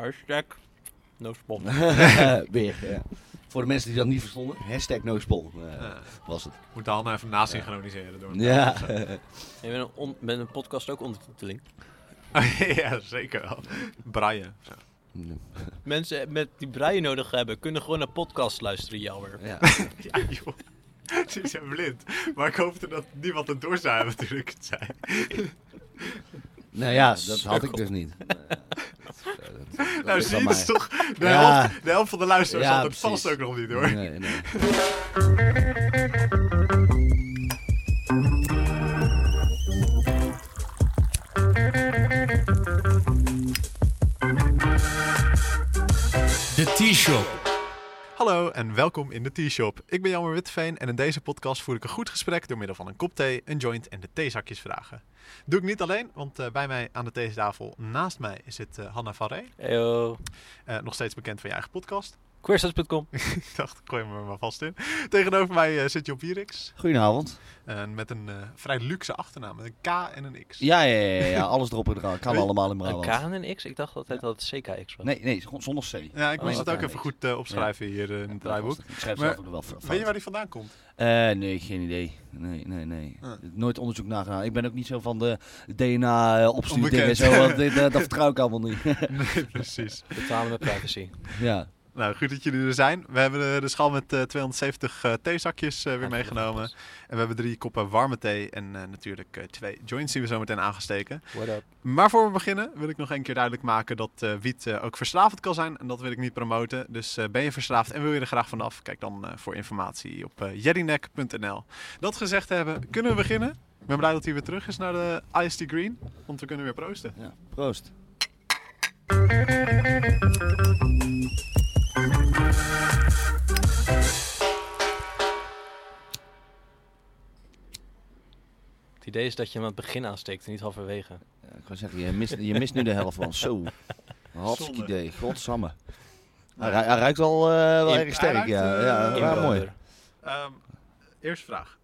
Hashtag no spon. Weer, ja. Voor de mensen die dat niet verstonden, hashtag nospol eh, Ja. was het. Moet de handen even nasynchroniseren door. Ja. Je bent een, on- een podcast ook ondertiteling. ja, zeker wel. Braille. Zo. Mensen met die breien nodig hebben, kunnen gewoon naar podcast luisteren, jammer. ja. Ja, joh. Ze zijn blind. Maar ik hoopte dat niemand het door zou hebben toen ik het zei. Nou ja, dat had ik dus niet. Dat- dat- dat Nou, zie je, dat is toch... De, Ja. helft, de helft van de luisteraars Ja, had het vast ook nog niet, hoor. Nee, nee. De T-Shop. Hallo en welkom in de T-Shop. Ik ben Jammer Witteveen en in deze podcast voer ik een goed gesprek door middel van een kop thee, een joint en de theezakjes vragen. Doe ik niet alleen, want eh, bij mij aan de theetafel naast mij zit eh Hanna van. Heyo. Eh, nog steeds bekend van je eigen podcast. Queerstats.com. ik dacht, ik gooi er maar vast in. Tegenover mij eh, zit Job Wierix. Goedenavond. eh, met een eh, vrij luxe achternaam, met een K en een X. Ja, ja, ja, ja, alles erop en eraan. Kan Weet- allemaal in Een Brabant. K en een X? Ik dacht altijd dat het CKX was. Nee, nee, zonder C. Ja, ik Oh, moest het ook even goed opschrijven hier in het draaiboek. Ik schrijf Maar zelf ook wel fout. Weet je waar die vandaan komt? Eh, nee, geen idee. Nee, nee, nee. Ah. Nooit onderzoek naar gedaan. Ik ben ook niet zo van de DNA-opstuurdingen en Onbekend. zo. Want eh, dat vertrouw ik allemaal niet. nee, precies. Betalen met privacy. ja. Nou, goed dat jullie er zijn. We hebben eh, de schaal met eh, 270 eh, theezakjes eh, weer meegenomen. En we hebben drie koppen warme thee en eh, natuurlijk eh, twee joints die we zo meteen aangesteken. What up? Maar voor we beginnen wil ik nog een keer duidelijk maken dat eh, wiet eh, ook verslavend kan zijn. En dat wil ik niet promoten. Dus eh, ben je verslaafd en wil je er graag vanaf? Kijk dan eh, voor informatie op uh. Dat gezegd hebben, kunnen we beginnen? Ik ben blij dat hij weer terug is naar de IST Green. Want we kunnen weer proosten. ja. Proost. Het idee is dat je hem aan het begin aansteekt en niet halverwege. Ja, ik kan zeggen, je mist, je mist nu de helft van. Zo. Hartstikke idee. Godsamme. Hij, hij ruikt wel, eh, wel In- erg sterk, ja. ja, eh, ja, Inboder. mooi. Ehm, eerste vraag.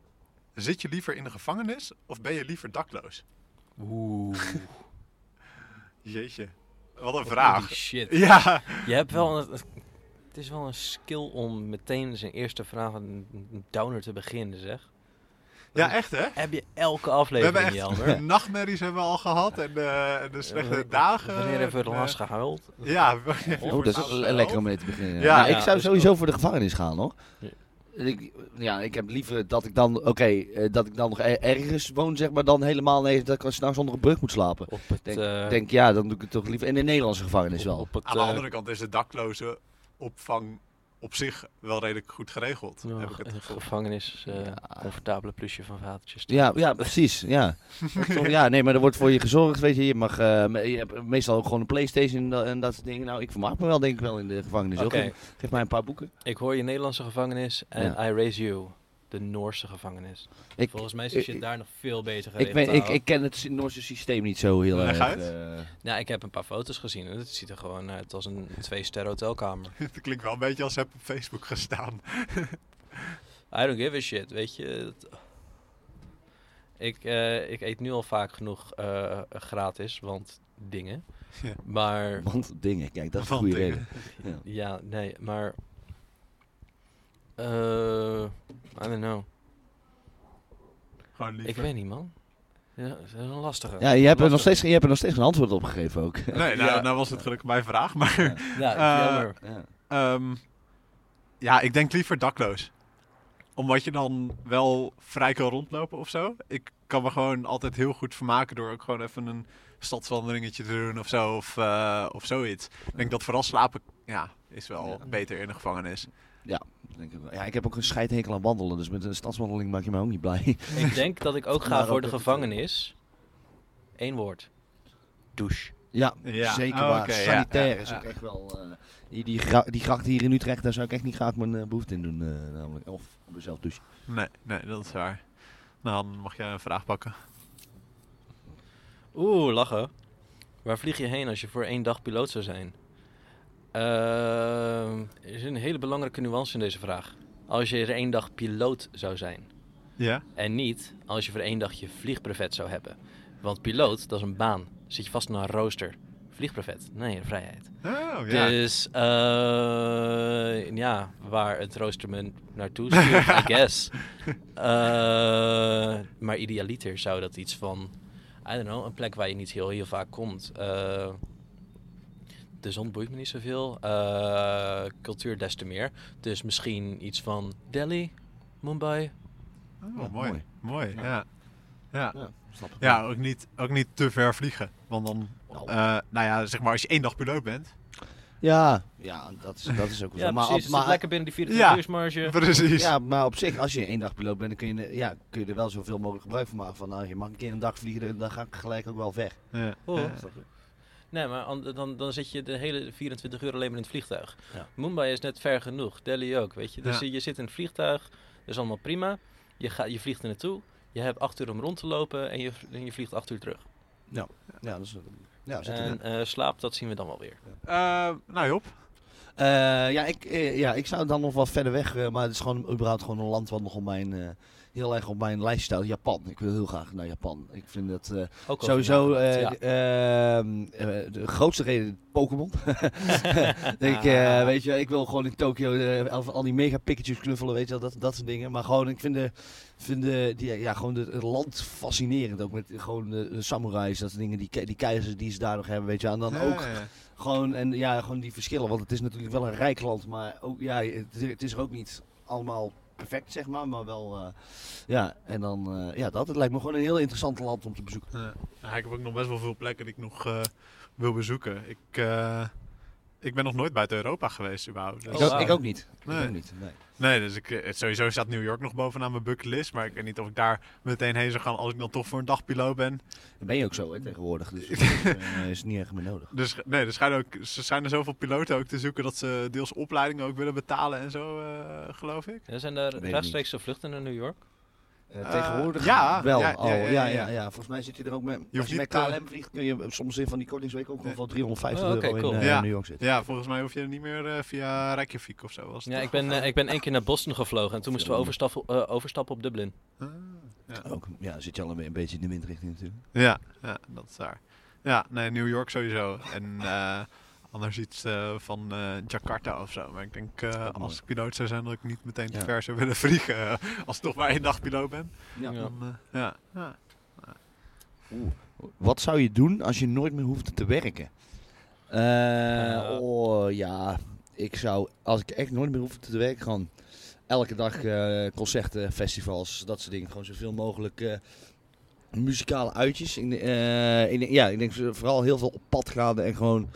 Zit je liever in de gevangenis of ben je liever dakloos? Oeh. Jeetje. Wat een Holy vraag. shit. Ja. Je hebt wel een, het is wel een skill om meteen zijn eerste vraag een een downer te beginnen, zeg. ja, echt hè? Heb je elke We aflevering, hebben echt Jelmer? nachtmerries hebben we al gehad en, eh, en de slechte dagen. Wanneer hebben we het eh, laatst gehuild? Ja. Oh, dat is lekker om mee te beginnen. Ja, Nou, ja, ik zou dus sowieso voor de gevangenis gaan, hoor. Ja. Ik, ja, ik heb liever dat ik dan, oké, eh, dat ik dan nog er- ergens woon, zeg maar, dan helemaal nee, dat ik s'nachts onder een brug moet slapen. Op het, Denk, eh, denk, ja, dan doe ik het toch liever in de Nederlandse gevangenis wel. Op het, Aan de eh, andere kant is de dakloze opvang op zich wel redelijk goed geregeld. ja, heb ik het gevangenis, eh, Ja. comfortabele plusje van vadertjes. Ja, ja, precies, ja. Ja, nee, maar er wordt voor je gezorgd, weet je. Je mag, eh, me- je hebt meestal ook gewoon een Playstation en dat, soort dingen. Nou, ik vermaak me wel, denk ik wel, in de gevangenis. Oké, Ook. Geef mij een paar boeken. ik hoor je Nederlandse gevangenis en Ja. I Raise You, de Noorse gevangenis. Ik, Volgens mij is ik- je daar nog veel beter ik, weet, ik, ik ken het Noorse systeem niet zo heel erg. uit. eh, Ja, ik heb een paar foto's gezien en het ziet er gewoon uit als een twee-ster hotelkamer. Het klinkt wel een beetje als heb op Facebook gestaan. I don't give a shit, weet je. Ik, eh, ik eet nu al vaak genoeg eh, gratis, want dingen. Ja. Maar want dingen, kijk, dat is een goede dingen. reden. Ja. ja, nee, maar. Eh I don't know. Gewoon liever. Ik weet niet, man. Ja, dat is een lastige. Ja, je hebt, er nog steeds, je hebt er nog steeds geen antwoord op gegeven ook. Nee, nou, Ja. nou was het gelukkig mijn vraag. Maar Ja. Ja, Eh. Ja. Ehm, ja, ik denk liever dakloos. Omdat je dan wel vrij kan rondlopen of zo. Ik kan me gewoon altijd heel goed vermaken door ook gewoon even een stadswandelingetje te doen of zo. Of, eh, of zoiets. Ik denk dat vooral slapen, ja, is wel Ja. beter in de gevangenis. Wel. Ja, ik heb ook een scheidhekel aan wandelen, dus met een stadswandeling maak je me ook niet blij. Ik denk dat ik ook ga voor de gevangenis. Eén woord. Douche. Ja, Ja. zeker Oh, waar. Sanitair ja, is ja. ook echt wel... eh, die, die, gra- die gracht hier in Utrecht, daar zou ik echt niet graag mijn eh, behoefte in doen. eh, namelijk. Of op mezelf douchen. Nee, nee, dat is waar. Nou, dan mag jij een vraag pakken. Oeh, lachen. Waar vlieg je heen als je voor één dag piloot zou zijn? Ehm, er is een hele belangrijke nuance in deze vraag. Als je er één dag piloot zou zijn. Ja? En niet als je voor één dag je vliegbrevet zou hebben. Want piloot, dat is een baan. Zit je vast aan een rooster. Vliegbuffet. Nee, vrijheid. Oh, ja. Dus eh, ja, waar het rooster me naartoe stuurt, I guess. Eh, maar idealiter zou dat iets van, I don't know, een plek waar je niet heel, heel vaak komt. Eh, de zon boeit me niet zoveel. Eh, cultuur des te meer. Dus misschien iets van Delhi, Mumbai. Oh, Ja, mooi. mooi. Mooi, ja. Ja. Ja, snap ik. Ja, ook niet, ook niet te ver vliegen. Want dan, Nou. eh, nou ja, zeg maar, als je één dag piloot bent. Ja, ja dat, is, dat is ook wel Ja. Maar, precies. op- Maar, lekker binnen die 24 Ja. uursmarge. Precies. ja, maar op zich, als je één dag piloot bent, dan kun je, ja, kun je er wel zoveel mogelijk gebruik van maken. Van, nou, je mag een keer een dag vliegen, dan ga ik gelijk ook wel weg. Ja. Oh. Ja. Nee, maar an- dan, dan zit je de hele 24 uur alleen maar in het vliegtuig. Ja. Mumbai is net ver genoeg, Delhi ook, weet je. Dus Ja. je, zit in het vliegtuig, dat is allemaal prima. Je, gaat, je vliegt er naartoe, je hebt acht uur om rond te lopen en je, en je vliegt acht uur terug. Ja, dat is, ja, en eh, slaap, dat zien we dan wel weer. Eh, nou Job. Eh, ja, ik, eh, ja, ik zou dan nog wel verder weg, eh, maar het is gewoon überhaupt gewoon een land wat nog op mijn, eh, heel erg op mijn lijst staat. Japan. Ik wil heel graag naar Japan. Ik vind dat eh, Ook over sowieso eh, ja. ehm, eh, de grootste reden Pokémon. ik, eh, weet je, ik wil gewoon in Tokio eh, al, die mega pikketjes knuffelen, weet je wel, dat, dat soort dingen. Maar gewoon, ik vind, de, vind de, die, ja, gewoon de, het land fascinerend. Ook met gewoon de, de samurais, dat soort dingen, die, die keizers die ze daar nog hebben, weet je. En dan ook ja. gewoon, en ja, gewoon die verschillen. Want het is natuurlijk wel een rijk land, maar ook, ja, het, het is er ook niet allemaal perfect, zeg maar. Maar wel, eh, ja, en dan, eh, ja, dat. Het lijkt me gewoon een heel interessant land om te bezoeken. Ik heb ook nog best wel veel plekken die ik nog eh, wil bezoeken. Ik, ik ben nog nooit buiten Europa geweest überhaupt. Dus, ik, ook, ik ook niet. Nee. Ik ook niet, nee. Nee, dus ik, eh, sowieso staat New York nog bovenaan mijn bucketlist. Maar ik weet niet of ik daar meteen heen zou gaan als ik dan toch voor een dag piloot ben. Dat ben je ook zo, hè, tegenwoordig. Dus dat is, eh, is niet echt meer nodig. Dus nee, er schijnen ook, er zijn er zoveel piloten ook te zoeken dat ze deels opleidingen ook willen betalen en zo, eh, geloof ik. Ja, zijn er rechtstreekse vluchten naar New York? Eh, Eh, tegenwoordig ja, wel ja, al. ja, Ja ja, ja, ja. ja, Volgens mij zit je er ook met... Je als je met niet, KLM vliegt, kun je soms in van die kortingsweek ook nog wel 350 Oh, euro cool. in eh, Ja. New York zitten. Ja, volgens mij hoef je niet meer eh, via Reykjavik of zo. Was het Ja, ik ben, eh, ik ben één keer naar Boston gevlogen en toen moesten we overstappen, eh, overstappen op Dublin. Ah, ja. Ook, ja, zit je al een, een beetje in de windrichting natuurlijk. Ja, ja, dat is waar. Ja, nee, New York sowieso. En eh, anders iets eh, van eh, Jakarta of zo. Maar ik denk eh, mooi. als ik piloot zou zijn dat ik niet meteen te Ja. ver zou willen vliegen. als ik toch maar één dag piloot ben. Ja. Ja. Dan, eh, ja. ja. Wat zou je doen als je nooit meer hoeft te werken? Oh ja, ik zou, als ik echt nooit meer hoef te werken, gewoon elke dag eh, concerten, festivals, dat soort dingen. Gewoon zoveel mogelijk eh, muzikale uitjes. Eh, ik denk- ja, ik denk vooral heel veel op pad gaan en gewoon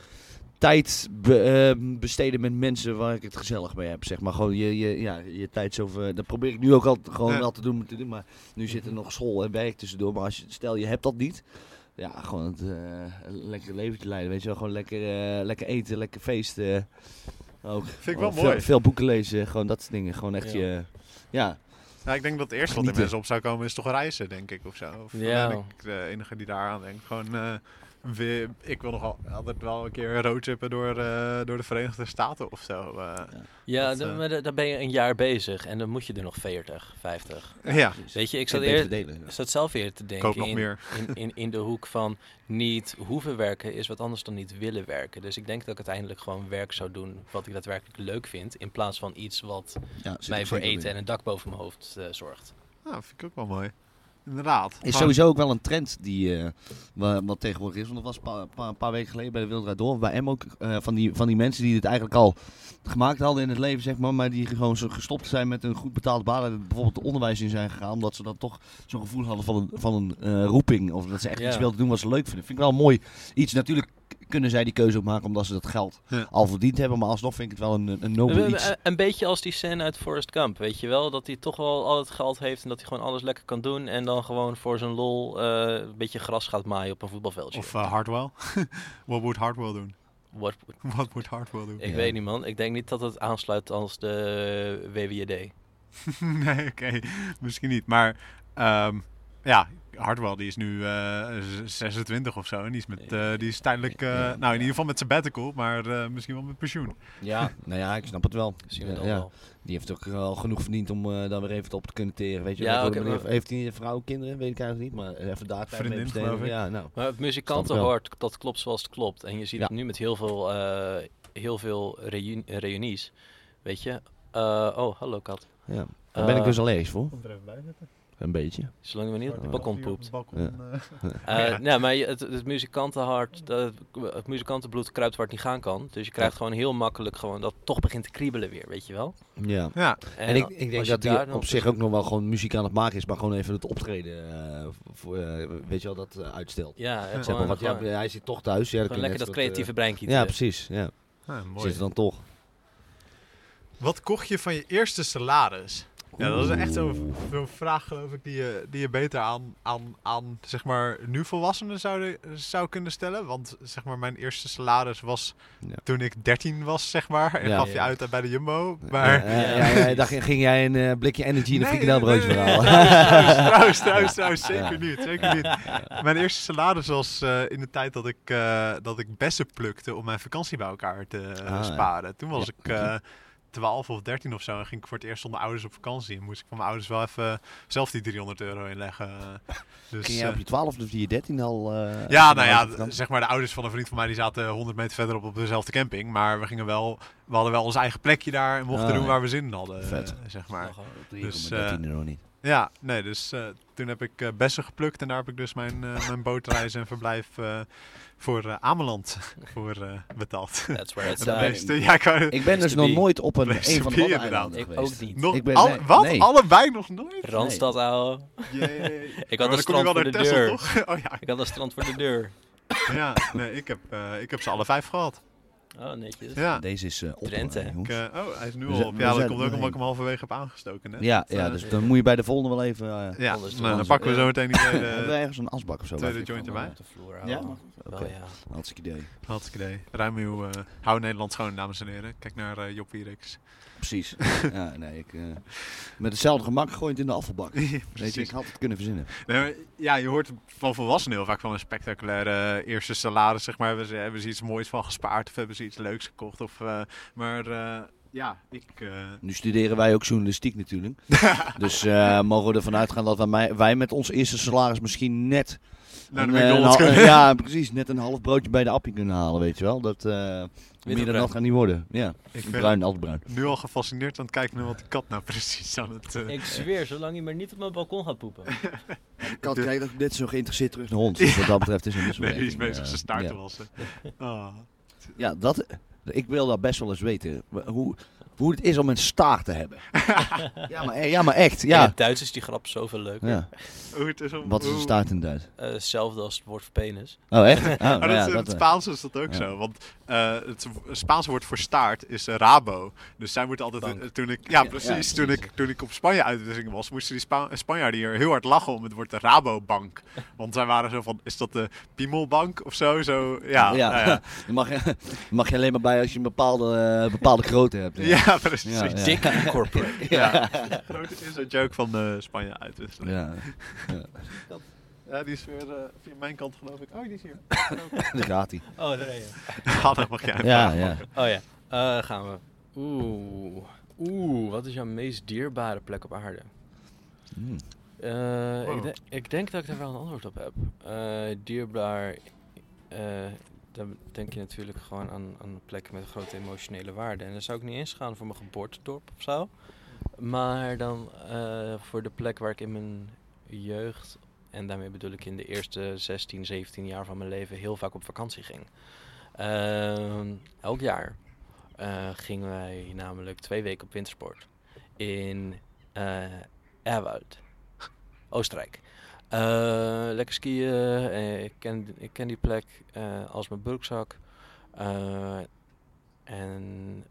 tijd be- eh, besteden met mensen waar ik het gezellig mee heb. Zeg maar gewoon je, je, ja, je tijd zo. ver- Dat probeer ik nu ook al gewoon Ja. wel te doen, te doen. Maar nu zit er nog school en werk tussendoor. Maar als je, stel je hebt dat niet. Ja, gewoon het, eh, een lekker leventje leiden. Weet je wel, gewoon lekker, eh, lekker eten, lekker feesten. Ook. Vind ik wel Gewoon mooi. Veel, veel boeken lezen, gewoon dat soort dingen. Gewoon echt Ja. je. Ja, Ja, ik denk dat het eerste wat in mensen op zou komen is toch reizen, denk ik, of zo. Of Ja. ben ik de enige die daar aan denkt. Gewoon, ik wil nog al, altijd wel een keer roadtrippen door, eh, door de Verenigde Staten of zo. eh. Ja, Dat, eh, maar da- daar ben je een jaar bezig en dan moet je er nog 40, 50. ja, dus Weet je, ik zat, je beter eer, verdelen. ik zat zelf weer te denken koop nog in, meer. in, in, in de hoek van niet hoeven werken is wat anders dan niet willen werken. Dus ik denk dat ik uiteindelijk gewoon werk zou doen wat ik daadwerkelijk leuk vind. In plaats van iets wat Ja, mij voor eten in. en een dak boven mijn hoofd eh, zorgt. Nou, vind ik ook wel mooi. Inderdaad. Is sowieso ook wel een trend die eh, wa- wat tegenwoordig is. Want dat was een paar, weken geleden bij de Wildraad Door. Bij M ook eh, van, die, van die mensen die het eigenlijk al gemaakt hadden in het leven, zeg maar. Maar die gewoon zo gestopt zijn met een goed betaalde baan. En bijvoorbeeld het onderwijs in zijn gegaan. Omdat ze dan toch zo'n gevoel hadden van een, van een eh, roeping. Of dat ze echt Ja. iets wilden doen wat ze leuk vinden. Vind ik wel mooi iets. Natuurlijk kunnen zij die keuze ook maken omdat ze dat geld Ja. al verdiend hebben. Maar alsnog vind ik het wel een, een nobel Een, iets. een- een beetje als die scène uit Forrest Gump, weet je wel? Dat hij toch wel al het geld heeft en dat hij gewoon alles lekker kan doen. En dan gewoon voor zijn lol eh, een beetje gras gaat maaien op een voetbalveldje. Of eh, Hardwell. What would Hardwell doen? What- What would Hardwell doen? ik Ja. weet niet man, ik denk niet dat het aansluit als de WWJD. nee, oké. Misschien niet. Maar ehm, ja, Hardwell die is nu eh, z- 26 of zo. En die is, met, eh, die is tijdelijk, eh, nou in ieder geval met sabbatical, maar eh, misschien wel met pensioen. Ja, nou ja, ik snap het wel. Zien we Ja, dan ja. wel. Die heeft ook wel genoeg verdiend om eh dan weer even op te kunnen teren. Weet je, Ja, heeft hij een vrouw, kinderen? Weet ik eigenlijk niet. Maar even daar tijd mee Vriendin, besteden. geloof ik. Ja, nou. Maar het Snap muzikantenhart, dat klopt zoals het klopt. En je ziet Ja. het nu met heel veel, eh, heel veel reuni- reunies. Weet je? Eh, oh, hallo kat. Ja. Daar ben ik Eh, dus allergisch voor. Komt er even bij zitten. Een beetje. Zolang je maar niet op het balkon poept. Balkon, Ja. eh. Eh, nee, maar je- het, het muzikantenhart, dat- het muzikantenbloed kruipt waar het niet gaan kan. Dus je krijgt gewoon heel makkelijk gewoon dat het toch begint te kriebelen weer, weet je wel? Ja. ja, En, ik, ik denk dat daar hij op zich ook nog wel gewoon muziek aan het maken is, maar gewoon even het optreden, eh, voor, weet je wel, dat uitstelt. Ja, Zeg maar, want ja, hij zit toch thuis. Ja, lekker dat creatieve brein kietelen. Ja, precies. Ja. Ah, mooi. Zit er dan toch. Wat kocht je van je eerste salaris? Ja, dat is echt zo'n zo'n vraag, geloof ik, die je, die je beter aan, aan, aan zeg maar, nu volwassenen zou, zou kunnen stellen. Want zeg maar, mijn eerste salaris was Ja. toen ik 13 was, zeg maar. En Ja. gaf je uit bij de Jumbo. Maar... Ja, dan ging jij een eh, blikje energy en een frikandelbroodje nee, verhalen. nee, Trouwens, trouwens, trouwens, zeker niet. Zeker niet. Mijn eerste salaris was eh, in de tijd dat ik, eh, dat ik bessen plukte om mijn vakantie bij elkaar te Ah, sparen. Toen was ik 12 of 13 of zo en ging ik voor het eerst zonder ouders op vakantie. En moest ik van mijn ouders wel even zelf die 300 euro inleggen. Dus, Ging jij eh, op je 12 of je 13 al? eh, ja, nou ja, zeg maar de ouders van een vriend van mij die zaten 100 meter verderop op dezelfde camping. Maar we gingen wel, we hadden wel ons eigen plekje daar en mochten Ah, doen ja. waar we zin in hadden. Vet. eh, zeg maar. Dus, kom met eh, 13 euro niet. Ja, nee, dus eh, toen heb ik eh, bessen geplukt en daar heb ik dus mijn, eh, mijn bootreis en verblijf eh, voor Ameland voor eh, betaald. That's where it's meeste- ja, ik wou- Ik ben dus nog nooit op een, een van de Ik geweest. ook niet. nog, Ik ben- al- nee, wat? nee. Allebei nog nooit? Randstad, ouwe. Jee. Ik had je een strand voor de deur. toch? Oh ja. Ik had een strand voor de deur. ja, nee, ik heb, eh, ik heb ze alle vijf gehad. Oh, netjes. Ja. Deze is eh op. Drenthe. eh, Ik, eh, oh, hij is nu al op. Ja, dat komt ook omdat ik hem halverwege heb aangestoken. Net. ja, Dat, ja, dus dan moet je bij de volgende wel even... ja, nou, dan pakken we zo meteen die tweede, hebben we ergens een asbak of zo? tweede joint erbij. Op de vloer, Ja? Oké. Wel, ja. Hartstikke idee. Hartstikke idee. Ruim uw, eh hou Nederland schoon, dames en heren. Kijk naar eh Job Wierix. Precies. ja, nee, ik, eh, met hetzelfde gemak gooi je het in de afvalbak. Weet je, ik had het kunnen verzinnen. Nee, maar ja, je hoort van volwassenen heel vaak van een spectaculaire eerste salaris. Zeg maar, hebben ze, hebben ze iets moois van gespaard of hebben ze iets leuks gekocht. Of, eh, maar eh, ja, ik... eh, Nu studeren wij ook journalistiek natuurlijk. dus eh, mogen we ervan uitgaan dat wij, met ons eerste salaris misschien net... naar de een, eh, McDonald's een ja, precies. Net een half broodje bij de appie kunnen halen, weet je wel. Dat... eh meer dan dat gaat niet worden. Ja, Ik ben bruin, altijd bruin. nu al gefascineerd aan het kijken naar wat die kat nou precies aan het... eh, Ik zweer, zolang hij maar niet op mijn balkon gaat poepen. De kat kijkt ook net zo geïnteresseerd terug naar hond. Dus wat dat betreft is het een nee, die is bezig zijn staart ja. te wassen. Ah. Ja, dat, ik wil dat best wel eens weten. Hoe, hoe het is om een staart te hebben. ja, maar, ja, maar echt. In Ja. het Duits is die grap zoveel leuker. ja. Hoe het is om, Wat is een staart in het Duits? Eh, hetzelfde als het woord voor penis. Oh, echt? Oh, Maar nou dat, ja, in dat, het eh, Spaans is dat ook ja. zo. Want eh, het Spaanse woord voor staart is eh, rabo. Dus zij moeten altijd... Eh, toen ik, ja, Ja, precies. Toen, ik, toen ik op Spanje uitwisseling was, moesten die Spa Spanjaarden hier heel hard lachen om het woord de Rabobank. Want zij waren zo van, is dat de Piemelbank of zo? zo ja, ja. nou ja. Je mag, je mag je alleen maar bij als je een bepaalde, bepaalde grootte hebt. Ja. Ja, precies. Ja, Ja, ja. Is een joke van eh, Spanje uitwisselen. Ja. Ja, die is weer eh, via mijn kant geloof ik. Oh, die is hier. daar gaat hij. Oh, daar je. Ja, dan mag jij Ja, ja. Oh ja, Eh, gaan we. Oeh. Oeh, wat is jouw meest dierbare plek op aarde? Hmm. Eh, Wow. ik, de- ik denk dat ik daar wel een antwoord op heb. Eh, dierbaar, eh, dan denk je natuurlijk gewoon aan, aan plekken met grote emotionele waarde. En dan zou ik niet eens gaan voor mijn geboortedorp of zo. Maar dan eh, voor de plek waar ik in mijn jeugd, en daarmee bedoel ik in de eerste 16, 17 jaar van mijn leven, heel vaak op vakantie ging. Ehm, elk jaar eh, gingen wij namelijk twee weken op wintersport in Erwald, Oostenrijk. Eh, lekker skiën, ik, ken, ik ken die plek als mijn broekzak. En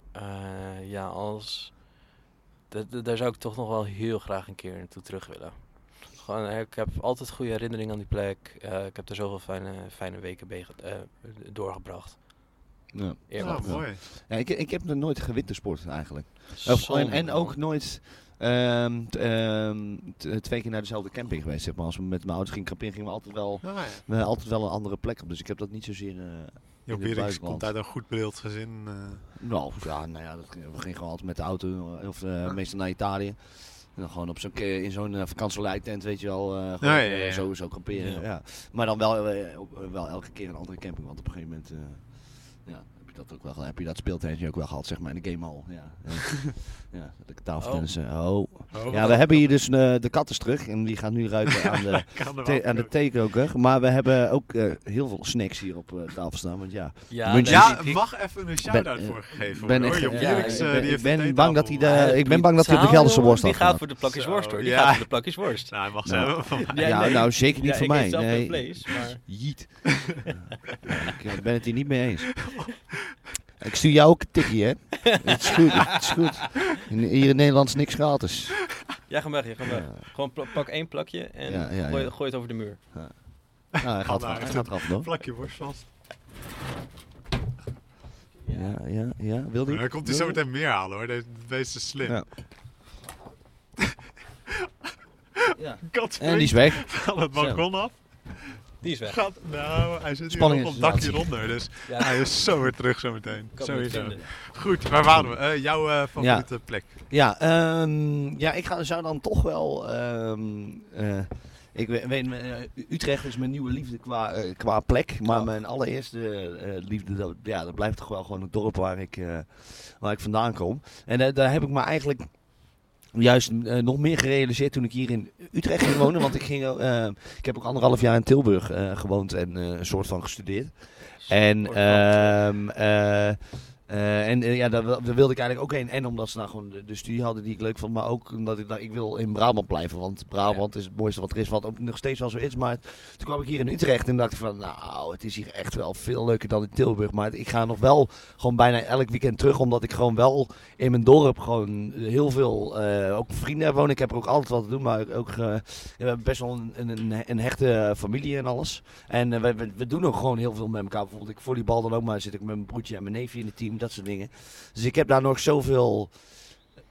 ja, als... da- da- daar zou ik toch nog wel heel graag een keer naartoe terug willen. Gewoon, eh, ik heb altijd goede herinneringen aan die plek. Eh, ik heb er zoveel fijne, fijne weken eh, doorgebracht. Ja. Eerlijk. Oh, mooi. Ja, ik, ik heb nog nooit gewintersport eigenlijk. Of, en, en ook nooit ehm, t- ehm, t- twee keer naar dezelfde camping geweest. Zeg maar. Als we met mijn ouders gingen kamperen, gingen we altijd wel, Oh, ja. we altijd wel een andere plek op. Dus ik heb dat niet zozeer... eh, Joop komt uit een goed bedeeld gezin. eh. nou, ja, nou ja, dat, we gingen gewoon altijd met de auto, of meestal naar Italië. Dan gewoon op zo'n, ke- in zo'n uh, vakantieleitent, weet je wel, eh, gewoon, Ja, ja, ja. eh, zo, zo kamperen. Ja. Maar dan wel, eh, wel elke keer een andere camping, want op een gegeven moment... eh, ja, dat ook wel, heb je dat speeltuintje ook wel gehad, zeg maar, in de gamehall. Ja, ja. ja de tafeltennis. eh, Oh. Oh, Ja, we hebben hier dus eh, de katters terug en die gaat nu ruiken aan de, aan de ook. theekoker. Maar we hebben ook eh, heel veel snacks hier op eh, tafel staan, want ja... Ja, München- nee, Ja, ik- ik- mag even een shout-out voor gegeven ben echt- ja, ik ben- die ik bang dat hij de- ik ben bang dat hij op de Gelderse worst Die had gaat gehad. voor de plakjes Zo, worst hoor. Die ja. gaat voor de plakjes worst. Nou, hij mag ze hebben. Ja, nee. nou zeker niet voor mij. Nee. Jiet. ik ben het hier niet mee eens. Ik stuur jou ook een tikkie, hè? Het is goed, het is goed. Hier in Nederland is niks gratis. Ja, ga weg, ja, ga weg. Ja. Gewoon pak één plakje en Ja, ja, Gooi, ja. gooi het over de muur. Nou, hij gaat, nou, gaat eraf, hoor. Plakje worst vast. Ja, ja, ja. Wil die? Dan komt hij zo meteen meer halen hoor. Deze is slim. Ja. Ja. Kat En die is weg. gaat het balkon af. Die is weg. Gaat, nou, hij zit Spanning hier op het dakje eronder. Dus Ja, hij is zo weer terug zometeen. Sowieso. Goed, waar waren we? Eh, jouw eh, favoriete plek? Ja, ehm, ja, ik ga, zou dan toch wel. ehm, eh, ik weet, weet Utrecht is mijn nieuwe liefde qua, qua plek. Maar Oh. mijn allereerste eh, liefde, dat, ja, dat blijft toch wel gewoon het dorp waar ik, eh, waar ik vandaan kom. En daar heb ik me eigenlijk juist nog meer gerealiseerd toen ik hier in Utrecht ging wonen. Want ik, ging, eh, ik heb ook anderhalf jaar in Tilburg eh, gewoond en eh, een soort van gestudeerd. En, Eh, en eh, ja, daar, wil- daar wilde ik eigenlijk ook heen. En omdat ze nou gewoon de, de studie hadden die ik leuk vond. Maar ook omdat ik dacht, ik wil in Brabant blijven. Want Brabant is het mooiste wat er is. Wat ook nog steeds wel zo is. Maar toen kwam ik hier in Utrecht en dacht ik van... Nou, het is hier echt wel veel leuker dan in Tilburg. Maar ik ga nog wel gewoon bijna elk weekend terug. Omdat ik gewoon wel in mijn dorp gewoon heel veel... eh, ook vrienden wonen. Ik heb er ook altijd wat te doen. Maar ook... we hebben best wel een, een, een hechte familie en alles. En we, we, we doen ook gewoon heel veel met elkaar. Bijvoorbeeld, ik volleybal dan ook, maar zit ik met mijn broertje en mijn neefje in het team, dat soort dingen. Dus ik heb daar nog zoveel,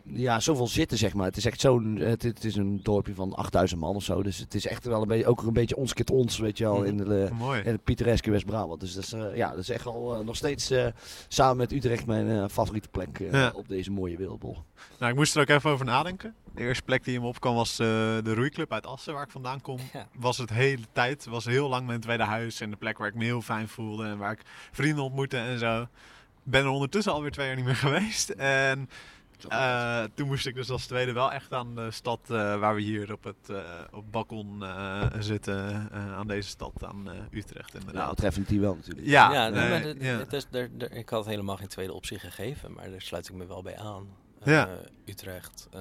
ja, zoveel zitten, zeg maar. Het is echt zo'n, het, het is een dorpje van 8000 man of zo. Dus het is echt wel een beetje, ook een beetje ons kit ons, weet je wel, in de, Oh, mooi. in het pittoreske West-Brabant. Dus dat is, eh, ja, dat is echt wel eh, nog steeds eh, samen met Utrecht mijn eh, favoriete plek eh, Ja. op deze mooie wereldbol. Nou, ik moest er ook even over nadenken. De eerste plek die in me opkwam was eh, de roeiclub uit Assen, waar ik vandaan kom. Ja. Was het hele tijd, was heel lang mijn tweede huis en de plek waar ik me heel fijn voelde en waar ik vrienden ontmoette en zo. Ben er ondertussen alweer twee jaar niet meer geweest. En eh, toen moest ik dus als tweede wel echt aan de stad eh, waar we hier op het eh, op balkon eh, zitten, eh, aan deze stad, aan eh, Utrecht Ja, inderdaad. treffend die wel natuurlijk. Ja, Ja, nee, maar het- ja. het is, er, er- ik had helemaal geen tweede optie gegeven, maar daar sluit ik me wel bij aan. Ja. Eh, Utrecht, eh,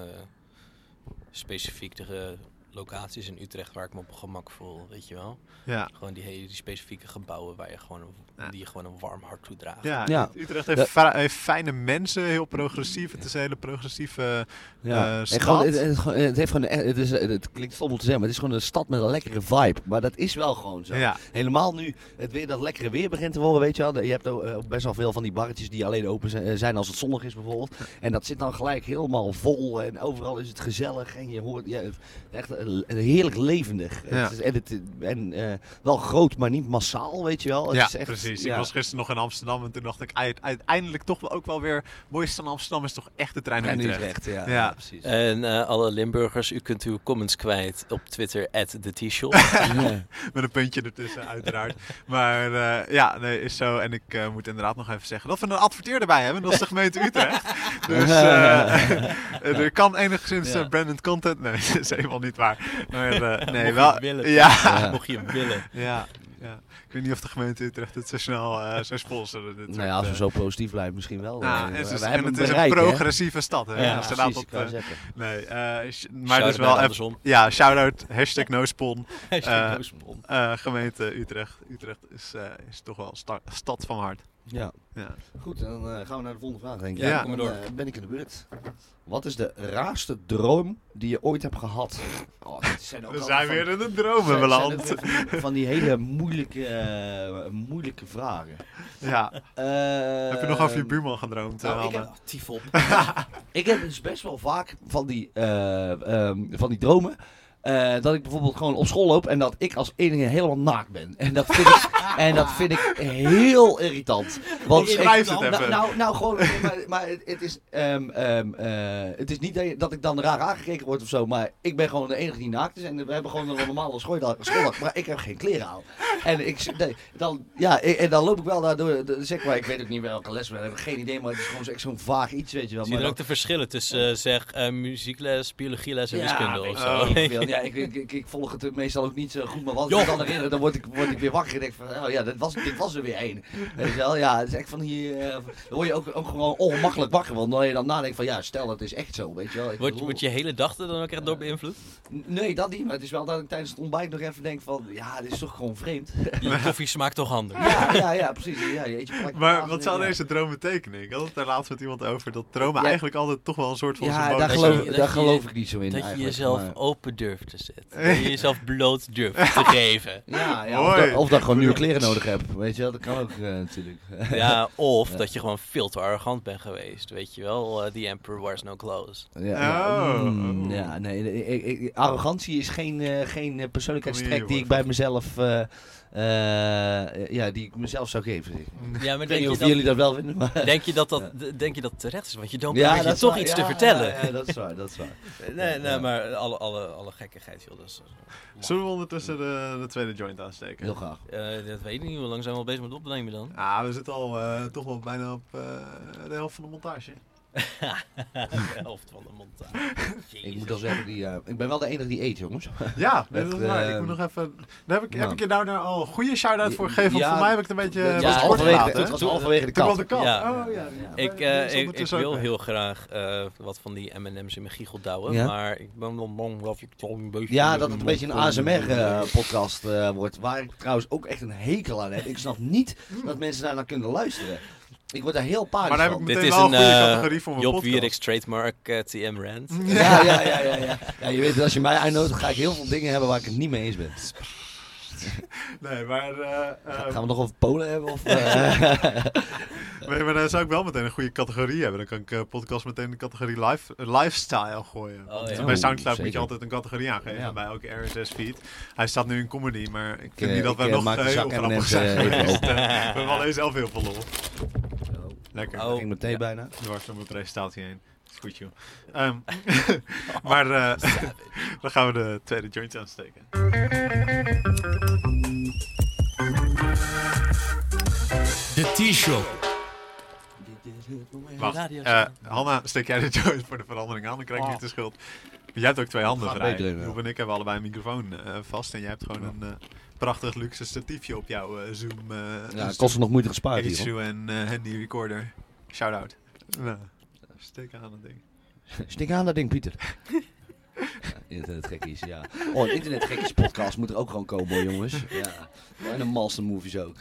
specifiek de locaties in Utrecht waar ik me op gemak voel, weet je wel. ja. Gewoon die, hele, die specifieke gebouwen waar je gewoon Ja. die je gewoon een warm hart toedraagt. Ja, Ja. Utrecht heeft, heeft fijne mensen, heel progressief. Het is een hele progressieve Ja, eh, en stad. gewoon, het, het, het heeft gewoon, het, is, het klinkt stom om te zeggen, maar het is gewoon een stad met een lekkere vibe. Maar dat is wel gewoon zo. Ja, Helemaal nu het weer dat lekkere weer begint te worden, weet je wel. Je hebt ook, eh, best wel veel van die barretjes die alleen open zijn- eh, als het zonnig is bijvoorbeeld. En dat zit dan gelijk helemaal vol en overal is het gezellig en je hoort ja, het- echt heerlijk levendig. Ja. Het is, en het, en eh, wel groot, maar niet massaal, weet je wel. Het ja is echt, precies. ja. Ik was gisteren nog in Amsterdam en toen dacht ik uit- uiteindelijk toch wel ook wel weer... Het mooiste van Amsterdam is toch echt de trein naar En Utrecht. Utrecht, ja, Ja. ja, precies. En eh, alle Limburgers, u kunt uw comments kwijt op Twitter, at the T-shop. Met een puntje ertussen, uiteraard. maar eh, ja, nee, is zo. En ik eh, moet inderdaad nog even zeggen dat we een adverteerder bij hebben. Dat is de gemeente Utrecht. Dus eh, er kan enigszins Ja. branded content... Nee, dat is helemaal niet waar. Maar nee, Mocht je wel... willen. Ja. Ja. Mocht je willen. Ja, ja. Ik weet niet of de gemeente Utrecht het zo snel eh zou sponsoren. dit Nou ja, als we eh, zo positief blijven, misschien wel. nou, Eh, en het we is, en hebben het is bereik, een hè? progressieve stad. Hè? Ja, Als je precies, op, zeggen. nee, eh, sh- maar dus wel even, andersom. ja, shout-out, hashtag nospon. Hashtag gemeente Utrecht. Utrecht is, eh, is toch wel sta- stad van hart. Ja. Ja. Goed, dan eh, gaan we naar de volgende vraag, denk ik. Ja, kom maar dan, door. eh, ben ik in de beurt. Wat is de raarste droom die je ooit hebt gehad? Oh, zijn ook We zijn van- weer in de dromen zijn- beland. van die- Van die hele moeilijke, eh, moeilijke vragen. Ja. Heb je nog over je buurman gedroomd, eh, nou, ik heb- op. Ik heb dus best wel vaak van die, eh, ehm, van die dromen. Eh, dat ik bijvoorbeeld gewoon op school loop en dat ik als enige helemaal naakt ben. En dat vind ik, en dat vind ik heel irritant. Want ik- het nou, even. nou, nou, gewoon, nee, maar, maar het, het is, ehm, ehm, eh, het is niet dat, je- dat ik dan raar aangekeken word of zo, maar ik ben gewoon de enige die naakt is. En we hebben gewoon een normale schooldag, schooldag maar ik heb geen kleren aan. En, ik, nee, dan, ja, en dan loop ik wel daardoor, zeg maar, ik weet ook niet welke les we hebben, ik heb geen idee, maar het is gewoon echt zo'n vaag iets, weet je wel. Zie je Maar dan ook de verschillen tussen, eh, zeg, eh, muziekles, biologieles en Ja, wiskunde of zo? veel. Ja, ik, ik, ik, ik volg het meestal ook niet zo goed, maar wat ik me dan herinner, dan word ik, word ik weer wakker en denk van, oh ja, dit was, dit was er weer één. Weet je wel, ja, het is echt van hier, eh, dan word je ook, ook gewoon ongemakkelijk wakker, want dan je dan nadenkt van, ja, stel het is echt zo, weet je wel. Wordt, bedoel- wordt je hele dag er dan ook echt door beïnvloed? Nee, dat niet, maar het is wel dat ik tijdens het ontbijt nog even denk van, ja, dit is toch gewoon vreemd. Je koffie smaakt toch anders? ja, ja, ja, precies. Ja, je eet je plak Maar wat zou ja. deze droom betekenen? Ik had het daar laatst met iemand over dat dromen Ja. eigenlijk altijd toch wel een soort van Ja, daar dat geloof, dat daar geloof ik niet zo in Dat je jezelf maar- open durft te zetten. Dat je jezelf bloot durft te geven. Ja, ja of, dat, of dat gewoon nieuwe kleren nodig heb, weet je wel, dat kan ook eh, natuurlijk. Ja, of Ja. dat je gewoon veel te arrogant bent geweest. Weet je wel, eh, the emperor wears no clothes. Ja, ja, Oh. mm, ja nee, nee, ik- ik- arrogantie is geen, eh, geen persoonlijkheidstrek die ik bij mezelf, ja, die ik mezelf zou geven. zeg. Ja, maar Ik weet denk niet je, of dat, jullie dat wel vinden, maar... denk, je dat dat, denk je dat terecht is? Want je dan Ja, toch waar, iets ja, te vertellen. Ja, ja, dat is waar, dat is waar. Nee, nee Ja. maar alle, alle, alle gekkigheid, joh. Dus, Zullen we ondertussen de, de tweede joint aansteken? Heel graag. eh, dat weet ik niet. Hoe lang zijn we al bezig met opnemen dan? Ah, we zitten al eh, toch wel bijna op eh, de helft van de montage. de helft van de montage. Ik moet al zeggen, die, eh, ik ben wel de enige die eet, jongens. Ja, nee, Echt, dat is waar. Ik eh, moet nog even... Daar heb ik, heb ik je nou, nou al een goede shout-out voor gegeven? Want Ja, voor mij heb ik het een beetje... Het was was ja, kort halverwege, gelaten, het was halverwege de Toen was kat. de kat. Ja. Oh ja. ja. Ik, Wij- eh, dat is ik, wil heel graag eh, wat van die M&M's in mijn giegel douwen. Ja? Maar ik ben wel bang dat ik toch een beetje... Ja, dat het een beetje een ASMR-podcast eh, wordt. Waar ik trouwens ook echt een hekel aan heb. Ik snap niet dat mensen daar naar kunnen luisteren. Ik word daar heel panisch Maar dan heb ik van. Dit meteen is een eh, categorie voor mijn Job podcast. Wierik's trademark eh, TM Rant. Ja, ja, ja, ja, ja. ja, je weet dat als je mij uitnodigt, ga ik heel veel dingen hebben waar ik het niet mee eens ben. Nee, maar... eh, eh, Gaan we nog over Polen hebben? Of, eh? nee, maar dan zou ik wel meteen een goede categorie hebben. Dan kan ik podcast meteen de categorie life, lifestyle gooien. Oh, Want. Bij Soundcloud moet je altijd een categorie aangeven Ja. bij elke RSS-feed. Hij staat nu in comedy, maar ik vind niet dat ik, wij nog eh, heel grappig zijn geweest. we hebben alleen zelf heel veel lol. Lekker. Oh. ging meteen Ja. bijna. Dwars door mijn presentatie heen. Is goed, joh. Ehm, maar eh, dan gaan we de tweede joint aansteken. De T-shop. Wacht, Radio eh, Hanna, steek jij de joint voor de verandering aan? Dan krijg ik Oh. niet de schuld. Jij hebt ook twee handen vrij. Rob en ik hebben allebei een microfoon eh, vast. En jij hebt gewoon een eh, prachtig luxe statiefje op jouw eh, Zoom. eh Ja, het kost nog moeite gespaard hier. H2 en eh, handy recorder. Shout-out. Nou, steek aan het ding. Stik aan dat ding, Pieter. Internetgekkies, ja. Oh, een internetgekkies podcast moet er ook gewoon komen, jongens. Ja. En een Master Movies ook.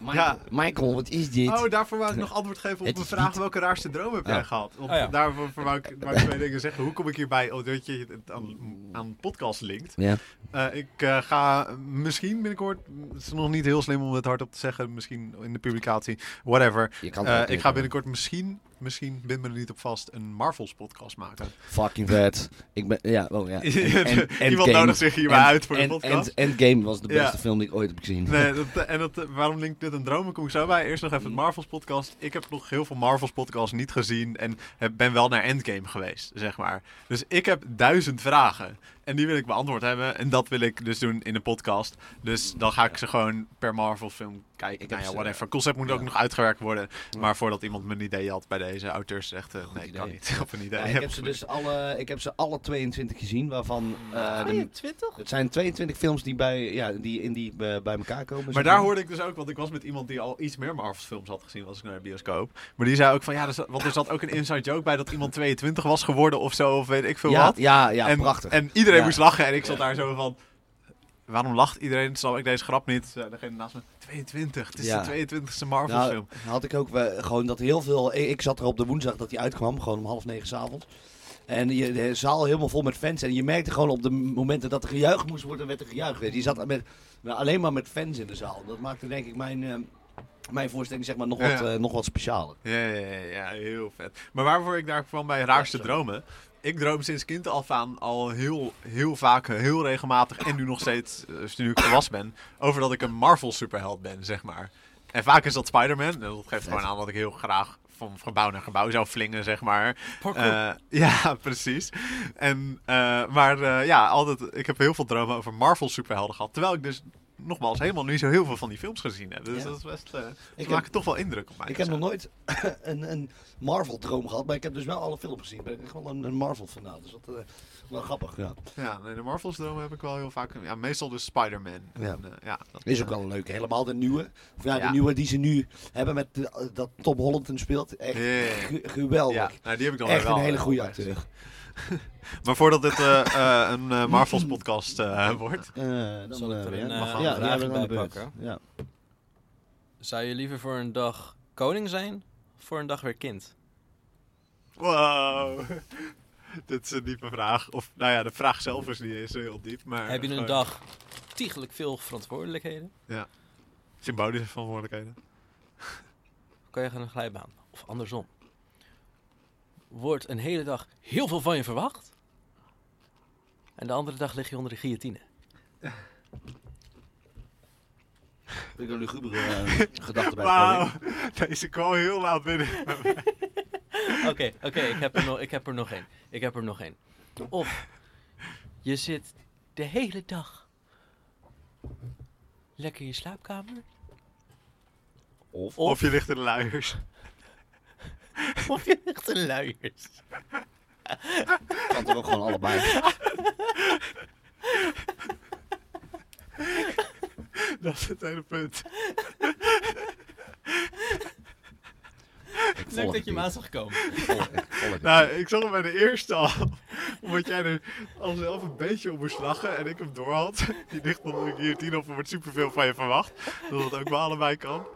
Michael, Ja. Michael, wat is dit? Oh, daarvoor wou ik nog antwoord geven op Het mijn vraag. niet- Welke raarste droom heb jij Oh. gehad? Oh ja. daarvoor wou ik, wou ik twee dingen zeggen. Hoe kom ik hierbij? Oh, dat je het aan, aan podcast linkt. Ja. Eh, ik eh, ga misschien binnenkort, het is nog niet heel slim om het hardop te zeggen, misschien in de publicatie, whatever. Je kan het Eh, ik ga binnenkort misschien, misschien bind me er niet op vast, een Marvels podcast maken. Fucking vet. Ik ben, ja, oh ja. En- Iemand nodigt zich hierbij End- uit voor de End- podcast. End- Endgame was de Ja. beste film die ik ooit heb gezien. Nee, dat, en dat, eh, waarom linkt dit een droom? Kom ik zo bij. Eerst nog even het Marvels podcast. Ik heb nog heel veel Marvels podcasts niet gezien en heb, ben wel naar Endgame geweest, zeg maar. Dus ik heb duizend vragen en die wil ik beantwoord hebben en dat wil ik dus doen in een podcast. Dus dan ga ik ze gewoon per Marvel film kijken. Ik nou ja, whatever. Het concept moet ook nog uitgewerkt worden. Ja. Maar voordat iemand me een idee had bij deze auteurs zegt, eh, Goed nee, idee. kan niet. Of een idee. Ja, ik, heb ze dus alle, ik heb ze alle 22 gezien, waarvan... Ah, eh, de, 20? het zijn 22 films die, bij, ja, die in die eh, bij elkaar komen. Maar daar hoorde ik dus ook, want ik was met iemand die al iets meer Marvel films had gezien, was ik naar de bioscoop. Maar die zei ook van, ja, er zat, want er zat ook een inside joke bij dat iemand 22 was geworden of zo, of weet ik veel ja, wat. ja, ja, en, prachtig. En iedereen Ja. moest lachen en ik zat daar zo van, waarom lacht iedereen? Snap ik deze grap niet? Uh, degene naast me, 22. Het is Ja. de 22e Marvel Nou, film. had ik ook wel- gewoon dat heel veel. Ik, ik zat er op de woensdag dat hij uitkwam, gewoon om half negen s'avonds. En je, de zaal helemaal vol met fans. En je merkte gewoon op de momenten dat er gejuicht moest worden, werd er gejuicht. Je. Zat met, met- alleen maar met fans in de zaal. Dat maakte denk ik mijn, eh, mijn voorstelling zeg maar, nog, Ja. wat, eh, nog wat specialer. Ja, ja, ja, ja, heel vet. Maar waarvoor ik daar kwam bij Raarste Ja, Dromen. Ik droom sinds kind af aan al heel, heel vaak, heel regelmatig en nu nog steeds, dus nu ik volwassen ben, over dat ik een Marvel superheld ben, zeg maar. En vaak is dat Spider-Man. En Dat geeft gewoon aan dat ik heel graag van gebouw naar gebouw zou flingen, zeg maar. Eh, ja, precies. En, eh, maar eh, ja, altijd, ik heb heel veel dromen over Marvel superhelden gehad. Terwijl ik dus, nogmaals, helemaal niet zo heel veel van die films gezien heb. Dus Ja. dat is best, eh Ik maakt toch wel indruk op mij. Ik heb nog nooit een, een Marvel-droom gehad, maar ik heb dus wel alle films gezien. Ik ben wel een, een Marvel-fanaat. Dus dat eh wel grappig. Ja. Ja, nee, de Marvels dromen heb ik wel heel vaak. Ja, meestal dus Spider-Man. Ja. En, eh, ja, dat, Is ook wel een leuke. Helemaal de nieuwe. Of ja, Ja. de nieuwe die ze nu hebben met de- dat Tom Holland speelt. Echt geweldig. Ja, nou, die heb ik dan Echt wel. een hele goede acteur. Maar voordat dit eh, eh, een eh, Marvels podcast eh, wordt. Eh, dan, Zal ik er een, Mag een ja, vraag bij pakken? Ja. Zou je liever voor een dag koning zijn of voor een dag weer kind? Wow. dit is een diepe vraag. Of, nou ja, de vraag zelf is niet eens heel diep. Maar Heb je een dag tiegelijk veel verantwoordelijkheden? Symbolische verantwoordelijkheden. Kan je gaan een glijbaan? Of andersom? Wordt een hele dag heel veel van je verwacht? En de andere dag lig je onder de guillotine. Ik wil nu lugubere uh, gedachten bij Wauw. Deze kwam heel laat binnen. Oké, oké, ik heb er nog- ik heb er nog één. Ik heb er nog één. Of je zit de hele dag lekker in je slaapkamer. Of, Of je ligt in de luiers. Of je ligt in luiers. kan toch ook gewoon allebei. Dat is het hele punt. Ik Leuk dat je hem aan zag komen. Ik ik Nou, ik zag hem bij de eerste al. Omdat jij er al zelf een beetje op moest lachen en ik hem door had. Die ligt onder de guillotine of er wordt superveel van je verwacht. Dat het ook bij allebei kan.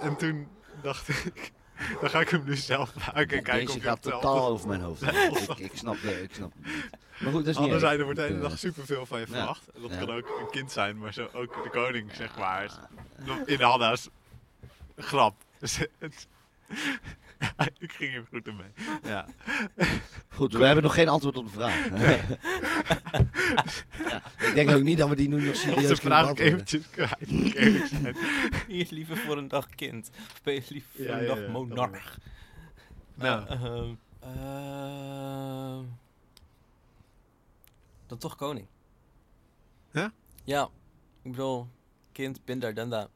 En toen dacht ik, dan ga ik hem nu zelf maken en kijken Deze of je gaat het totaal over mijn hoofd. ik, ik snap de, ik snap het niet. Maar goed, dat is niet er wordt de hele dag eh, superveel van je verwacht. Dat Ja. kan ook een kind zijn, maar zo ook de koning, zeg maar. In Hanna's grap. Dus het, ik ging er goed in mee. Ja. Goed, we hebben nog geen antwoord op de vraag. ja, ik denk ook niet dat we die nu nog Dat serieus is kunnen vraag eventjes kwijt. Ben je liever voor een dag kind? Of ben je liever voor Ja, een ja, dag ja, dat monarch? Nou, Ehm, ehm, dan toch koning. Ja? Ja. Ik bedoel, kind, bin daar, dan daar.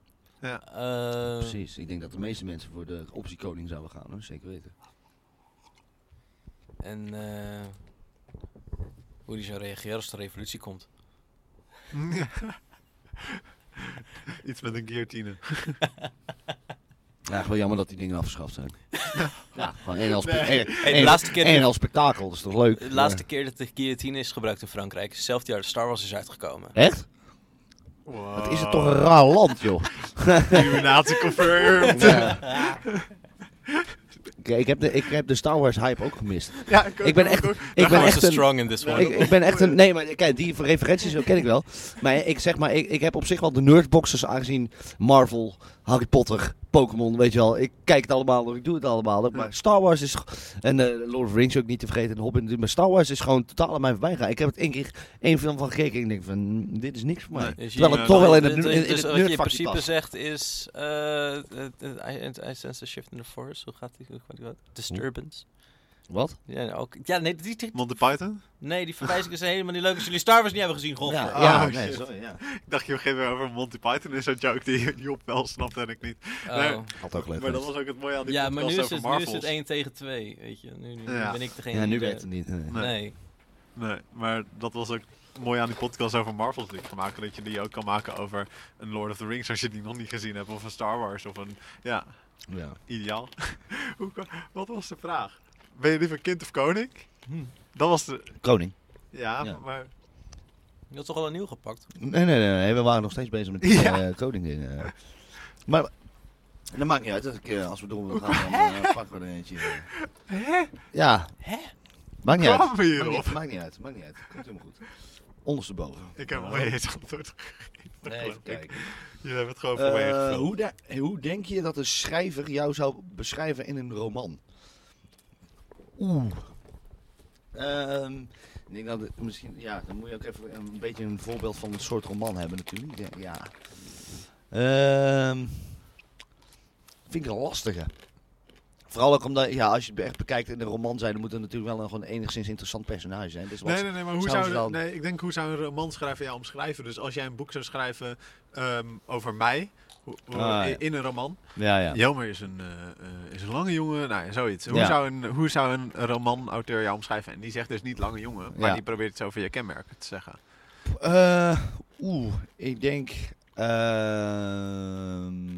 Ja. Ehm, Precies, ik denk dat de meeste mensen voor de optie koning zouden gaan, hoor. zeker weten. En eh, hoe die zou reageren als de revolutie komt. Iets met een guillotine. Ja, gewoon jammer dat die dingen afgeschaft zijn. ja, gewoon één als, Nee. één, Hey, de één- laatste keer- één als spektakel, dat is toch leuk? De laatste keer dat de guillotine is gebruikt in Frankrijk, is hetzelfde jaar dat Star Wars is uitgekomen. Echt? Wow. Wat is het toch een raar land, joh. Illuminatie confirmed. Ja. Ik, heb de, ik heb de Star Wars hype ook gemist. Ja, ik, ben echt- Ik Ik ben ben echt een, strong in this one. ik, ik ben echt een... Nee, maar kijk, die referenties ken ik wel. Maar ik zeg maar, ik, ik heb op zich wel de nerdboxes aangezien Marvel, Harry Potter, Pokémon, weet je wel. Ik kijk het allemaal, ik doe het allemaal. Maar Star Wars is... En eh, Lord of the Rings ook niet te vergeten, en Hobbit. Maar Star Wars is gewoon totaal aan mij voorbij gegaan. Ik heb het één keer één film van gekeken en ik denk van, mm, dit is niks voor mij. Nee. Dus Terwijl het toch wel in het, dus- in, in dus het wat je in principe past. zegt is... eh, eh, I, I sense a shift in the force. Hoe gaat die? Hoe gaat die? Disturbance. Wat? Ja, ook, ja nee, die, die- Monty Python? nee, die verwijzingen zijn helemaal niet leuk als jullie Star Wars niet hebben gezien. God. Ja, Oh, ja, nee, sorry, ja. Ik dacht, je begint weer over Monty Python. is zo'n joke die Job wel snapte en ik niet. Oh. Nee. Had ook leuk maar dat was ook het mooie aan die Ja, maar podcast nu is, over het, nu is het 1 tegen 2, weet je. Nu, nu Ja. ben ik degene Ja, nu de- het niet. nee. Nee. Nee. Nee, maar dat was ook mooi aan die podcast over Marvels die ik gemaakt. Dat je die ook kan maken over een Lord of the Rings als je die nog niet gezien hebt. Of een Star Wars of een... Ja, Ja. ideaal. Hoe Wat was de vraag? Ben je liever kind of koning? Hm. Dat was de... Koning. Ja, Ja. maar... Je had toch al een nieuw gepakt? Nee, nee, nee, nee, we waren nog steeds bezig met die Ja. eh, coding dingen. Maar dat maakt niet uit. Dat ik, eh, als we door willen gaan, dan eh, pakken we er eentje. Hè? Ja. Hè? Maakt niet uit. Maakt niet, maakt niet uit. Maakt niet uit. Komt helemaal goed. Ondersteboven. Ik heb hem eens antwoord gegeven. Even ik. kijken. Jullie hebben het gewoon voor mij Eh, hoe, de- hoe denk je dat een schrijver jou zou beschrijven in een roman? Oeh. Ehm, ik denk dat het misschien, ja, dan moet je ook even een beetje een voorbeeld van een soort roman hebben natuurlijk. Ik denk, Ja. Ehm, vind ik een lastige. Vooral ook omdat, ja, als je het echt bekijkt in een roman zijn, dan moet er natuurlijk wel een gewoon enigszins interessant personage zijn. Dus wat, Nee, nee, nee, maar hoe zou, dan- nee, ik denk hoe zou een romanschrijver jou omschrijven? Dus als jij een boek zou schrijven ehm, over mij, Ah, in, een roman. Ja, ja. Jelmer is een, eh, eh, is een lange jongen, nou zoiets. Hoe, Ja. zou een, hoe zou een romanauteur jou omschrijven? En die zegt dus niet lange jongen, maar Ja. die probeert het zo je kenmerken te zeggen. Eh, Oeh, ik denk. ehm,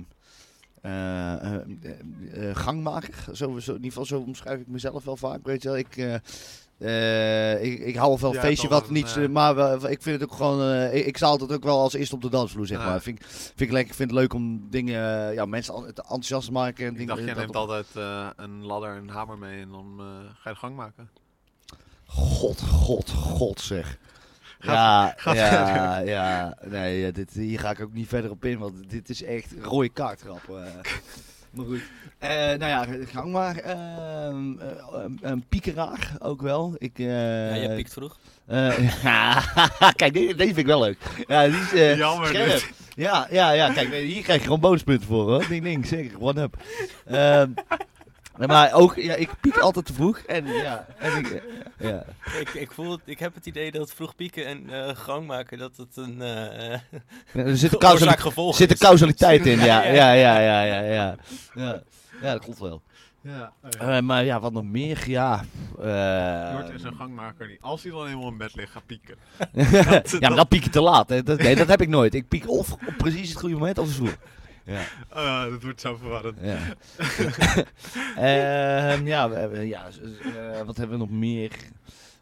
eh, eh, eh, eh, gangmaker. Zo, zo, in ieder geval zo omschrijf ik mezelf wel vaak. Weet je wel. Ik, eh, ik, ik hou wel van Ja, een feestje wat een, niet. eh, maar ik vind het ook gewoon. eh, ik, ik sta altijd ook wel als eerste op de dansvloer, zeg maar. Vind, ik- vind ik lekker. Vind het leuk om dingen. Ja, mensen enthousiast te maken. En Ik dingen, dacht, jij neemt op- altijd een ladder en een hamer mee en dan ga je de gang maken. God, god, god zeg. Ja, ja, ja. Nee, dit, hier ga ik ook niet verder op in, want dit is echt rode kaartgrap. maar goed. Eh, nou ja, gang maar. Ehm, eh, een piekeraar ook wel. Ik, eh, ja, je piekt vroeg. eh, kijk, deze, deze vind ik wel leuk. Ja, die is eh, Jammer scherp. dit. Ja, ja, ja. Kijk, hier krijg je gewoon bonuspunten voor hoor. Ding, ding, zeker. One up. Maar ook, ja, ik piek altijd te vroeg. En ja, en ik, ja. Ik, ik, voel het, ik heb het idee dat vroeg pieken en eh, gang maken, dat het een eh eh, Er zit een causaliteit, oorzaak-gevolg zit een causaliteit in, ja. Ja, Ja, ja. ja, ja, ja, ja. Dat klopt wel. Ja, Eh, maar ja, wat nog meer? Ja. eh, Jort is een gangmaker die, als hij dan helemaal in bed ligt, gaat pieken. ja, maar dan piek je te laat. Hè. Dat, nee, dat heb ik nooit. Ik piek of op precies het goede moment of vroeg. Ja. Ah, dat wordt zo verwarrend. Ja. Ehm, ja, we hebben, ja eh, wat hebben we nog meer?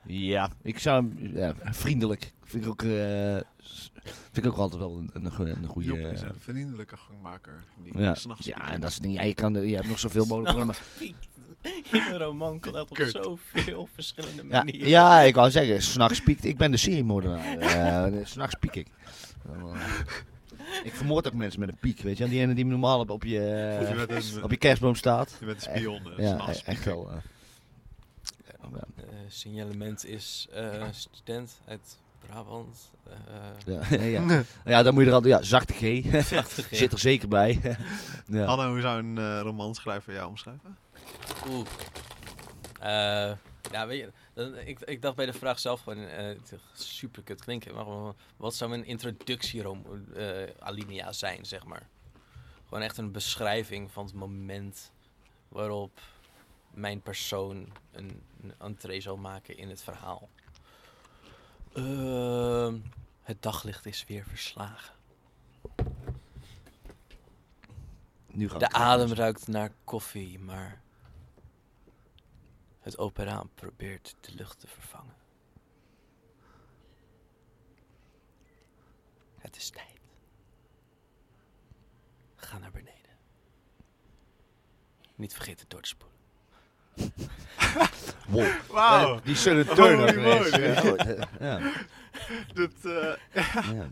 Ja, ik zou hem- ja, vriendelijk. Vind ik ook, eh, s- vind ik ook altijd wel een, een, een goede. Job is een vriendelijke gangmaker. Die ja, s'nachts ja, en dat is niet. Ja, je, kan, je hebt nog zoveel mogelijk. Maar, In een roman kan dat op zoveel verschillende ja, manieren. ja, ik wou zeggen, s'nachts piekt. Ik ben de seriemoordenaar. Eh s'nachts piek ik. Ik vermoord ook mensen met een piek, weet je. wel. Die ene die normaal op, op, je, een, op je kerstboom staat. je bent een spion. eh, Ja, s'nachts echt pieken. wel. eh. ja. Eh, signalement is eh, student uit Brabant. eh Ja, ja. ja, dan moet je er altijd, ja, zachte G. prachtig, hè? Zit er zeker bij. ja. Anne, hoe zou een eh romanschrijver jou omschrijven? Oeh. Eh, ja, weet je, ik, ik dacht bij de vraag zelf gewoon eh, super kut klinken. Maar wat zou mijn introductierom eh alinea zijn, zeg maar? Gewoon echt een beschrijving van het moment waarop mijn persoon een, een entree zal maken in het verhaal. Ehm, het daglicht is weer verslagen. Nu gaat De adem ruikt naar koffie, maar het open raam probeert de lucht te vervangen. Het is tijd. Ga naar beneden. Niet vergeten door te spoelen. Wow. Wauw! Die Turner. Holy geweest. Ja, eh, ja. Dit, eh, Ja.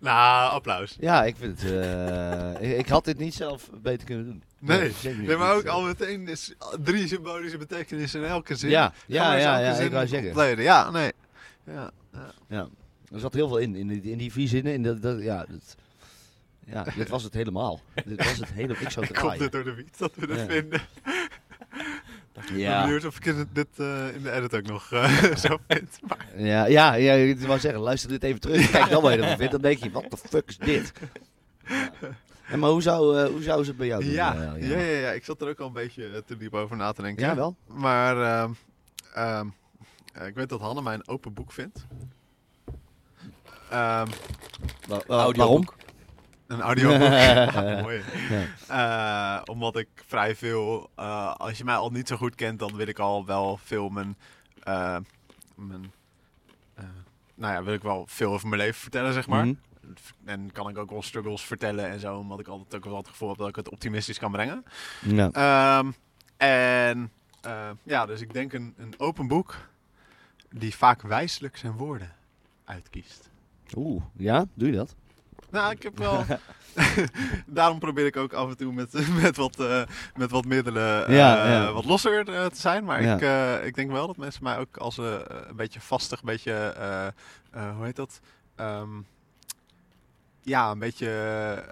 nou, applaus. Ja, ik vind het. eh, ik, ik had dit niet zelf beter kunnen doen. Nee. Nee, maar ook eh, al meteen is drie symbolische betekenissen in elke zin. Ja, ja, ja, ja, ik wou zeggen. ontleden. Ja, nee. Ja, Ja, er zat heel veel in, in die, in die vier zinnen. In dat, dat, ja, dat, ja, dit was het helemaal. dit was het hele. Ik zou het Komt dit door de wiet dat we Ja. vinden? Ik ben Ja, benieuwd of ik dit, eh, in de edit ook nog eh, zo vind. Maar ja, ja, ja, ik wou zeggen, luister dit even terug. Kijk dan wat je ervan vindt. Dan denk je, wat de fuck is dit? Ja. En maar hoe zou, eh, hoe zou ze het bij jou doen? ja, eh, ja, ja, ja, ik zat er ook al een beetje eh, te diep over na te denken. Ja, wel? Maar ehm, ehm, eh, ik weet dat Hanne mij een open boek vindt. Ehm, Wa- waarom? een audioboek. Ja, mooi. Ja. Eh, omdat ik vrij veel, eh, als je mij al niet zo goed kent, dan wil ik al wel veel mijn, mijn nou ja, wil ik wel veel over mijn leven vertellen, zeg maar. Mhm. En kan ik ook wel struggles vertellen en zo, omdat ik altijd ook wel het gevoel heb dat ik het optimistisch kan brengen. Ja. Ehm, en eh, ja, dus ik denk een, een open boek die vaak wijselijk zijn woorden uitkiest. Oeh, ja, doe je dat? Nou, ik heb wel. Daarom probeer ik ook af en toe met, met, wat, eh, met wat middelen eh, Ja, ja. wat losser eh, te zijn. Maar Ja. ik, ik denk wel dat mensen mij ook als een beetje vastig, een beetje. hoe heet dat? Ehm, ja, een beetje.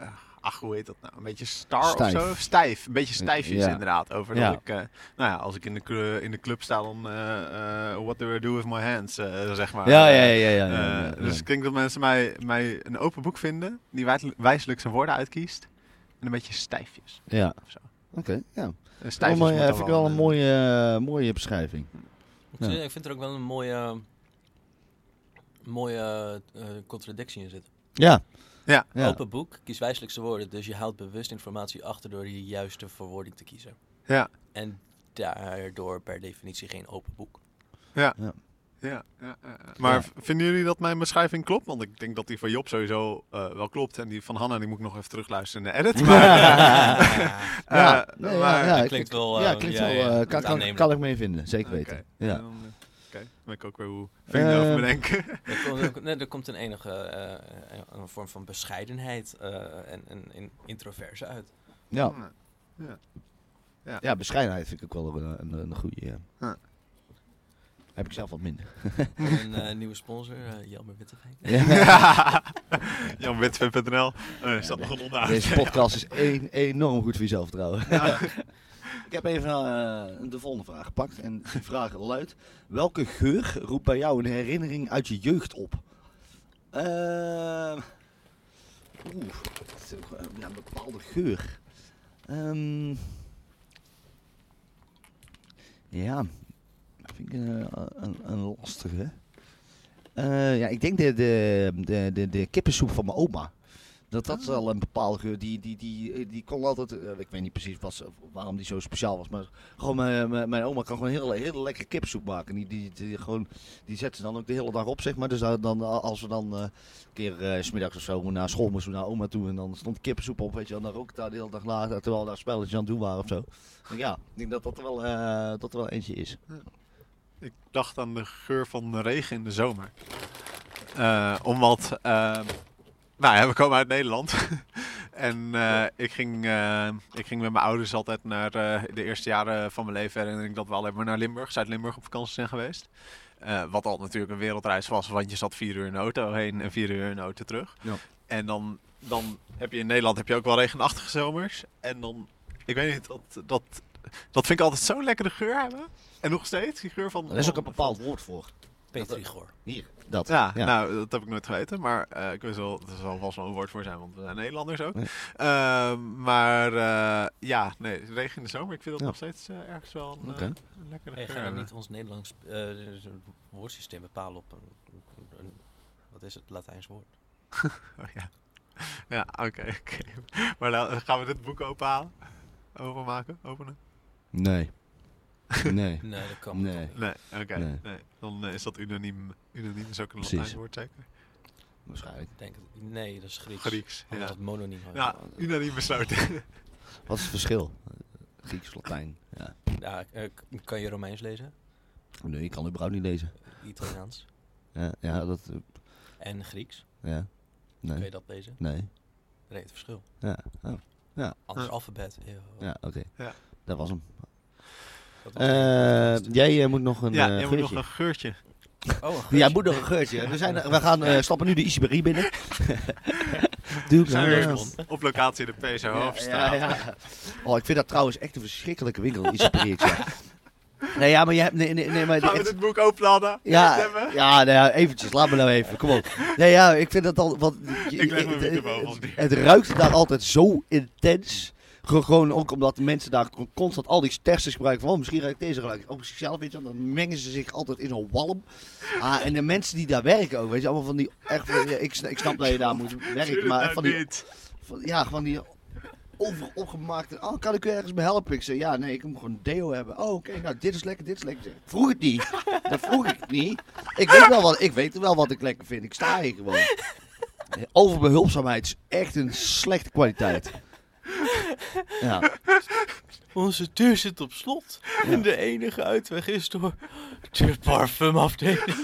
eh, ach, hoe heet dat nou? Een beetje star Stijf. of zo? Stijf. Een beetje stijfjes Ja. inderdaad. Over Ja. dat ik. eh, nou ja, als ik in de, clu- in de club sta, dan. eh, eh, what do I do with my hands? eh, zeg maar. Ja, ja, ja, ja. ja, eh, ja, ja. Dus ik denk dat mensen mij, mij een open boek vinden, die wijs- wijselijk zijn woorden uitkiest. En een beetje stijfjes. Ja. Of zo. Oké, ja. Stijfjes dan vind ik wel een mooie, mooie beschrijving. Ik, vind- ik vind er ook wel een mooie, mooie eh, contradictie in zitten. Ja. Ja. ja. Open boek, kies wijselijkste woorden. Dus je haalt bewust informatie achter door de juiste verwoording te kiezen. Ja. En daardoor per definitie geen open boek. Ja, ja, ja, ja. Maar Ja. v- vinden jullie dat mijn beschrijving klopt? Want ik denk dat die van Job sowieso eh, wel klopt. En die van Hanna die moet ik nog even terugluisteren in de edit. Maar, Ja, nee, maar- ja, ja, dat ik- klinkt wel, ja, eh, klinkt ja, wel, ja, eh, kan, kan, aannemen. kan ik mee vinden, zeker weten. Ja. En dan, ik ook weer hoe vrienden over me Eh, denken. Er komt, er, er komt een enige eh, een vorm van bescheidenheid eh, en, en, en introverse uit. Ja. Ja. ja, bescheidenheid vind ik ook wel een, een, een goede. Ja. Ja. Heb ik zelf wat minder. een eh, nieuwe sponsor, uh, Jelmer Witteveen. Ja. JanWitve.nl. Oh, staat nog een. Deze podcast is een, enorm goed voor jezelf trouwen. ik heb even eh, de volgende vraag gepakt. En die vraag luidt: Welke geur roept bij jou een herinnering uit je jeugd op? Ehm Oeh, eh, een bepaalde geur. Ehm, ja, dat vind ik een, een, een lastige. Eh, ja, ik denk de, de, de, de, de kippensoep van mijn oma. Dat dat is wel een bepaalde geur. Die, die, die, die kon altijd, eh, ik weet niet precies wat, waarom die zo speciaal was, maar gewoon mijn, mijn, mijn oma kan gewoon heel, heel lekker kippensoep maken. Die, die, die, gewoon, die zet ze dan ook de hele dag op, zeg maar. Dus dan- als we dan eh, een keer eh, 's smiddags of zo naar school moesten, naar oma toe en dan stond kippensoep op, weet je. En dan rook ik daar de hele dag later, terwijl daar spelletjes aan het doen waren of zo. Ja, ik denk dat dat er wel, eh, dat er wel eentje is. Ik dacht aan de geur van de regen in de zomer. Eh, omdat, eh, nou ja, we komen uit Nederland. en eh, ik, ging, eh, ik ging met mijn ouders altijd naar eh, de eerste jaren van mijn leven. Herinner ik dat we alleen maar naar Limburg, Zuid-Limburg op vakantie zijn geweest. Wat al natuurlijk een wereldreis was, want je zat vier uur in de auto heen en vier uur in de auto terug. Ja. En dan, dan heb je in Nederland heb je ook wel regenachtige zomers. En dan, ik weet niet, dat, dat, dat vind ik altijd zo'n lekkere geur hebben. En nog steeds, die geur van... Er is ook een bepaald woord voor. Petrigor. Hier, dat. ja, nou, dat heb ik nooit geweten. Maar eh, ik wist wel, er zal vast wel een woord voor zijn, want we zijn Nederlanders ook. Ja. Ehm, maar eh, ja, nee, regen in de zomer, ik vind dat Ja. nog steeds eh, ergens wel een, eh, een lekkere Hey, niet ons Nederlands eh, dus woordsysteem bepalen op een, een- wat is het, Latijns woord? Oh, ja, ja oké, oké. Maar nou, gaan we dit boek openhalen? Openmaken? Openen? Nee. Nee. Nee, dat kan Nee. niet. Nee, oké. Nee. Nee. Dan eh, is dat unaniem. Unaniem is ook een. Latijns woord zeker? Waarschijnlijk. Ik Denk het, nee, dat is Grieks. Grieks, Anders ja. had mononiem. Ja, unaniem besloten. Wat is het verschil? Grieks, Latijn. Ja. Ja, eh, kan je Romeins lezen? Nee, ik kan überhaupt niet lezen. Italiaans. Ja, ja dat. eh, En Grieks. Ja. Kan je Nee. dat lezen? Nee. Nee, het verschil. Ja. Oh. Anders Ja. alfabet. eeuw. Ja, oké. Ja. Dat was hem. Eh, jij eh, moet nog een ja, eh, jij moet nog geurtje. een geurtje. Oh, een Ja, moet nog een geurtje. We, zijn, we gaan eh, stappen nu de Isiberi binnen. Zijn nou, ja. op locatie in de PSO Ja, Hoofdstraat. ja, ja. Oh, ik vind dat trouwens echt een verschrikkelijke winkel, Isiberietje. Nee, ja, maar je hebt... Nee, nee, nee, maar Gaan we echt- dit boek opladen? Ja, Stemmen? ja, nou ja, eventjes, laat me nou even, kom op. Nee, ja, ik vind dat al, want je- Ik leg mijn het- microfoon. Het ruikt daar altijd zo intens. Ge- Gewoon ook omdat de mensen daar con- constant al die stersters gebruiken. Van, oh, misschien ruikt deze gelijk. Op zichzelf, weet je. Dan mengen ze zich altijd in een walm. Ah, en de mensen die daar werken ook, weet je. Allemaal van die, echt, ja, ik, ik snap dat je daar moet werken. Maar echt van nou die, van, ja, van die over opgemaakt. En, oh, kan ik u ergens bij helpen? Ik zei, ja, nee, ik moet gewoon een deo hebben. Oh, oké, nou, dit is lekker, dit is lekker. Ik Vroeg het niet. Dat vroeg ik niet. Ik weet, wel wat, ik weet wel wat ik lekker vind. Ik sta hier gewoon. Overbehulpzaamheid is echt een slechte kwaliteit. Ja, Onze deur zit op slot. En de enige uitweg is door de parfumafdeling.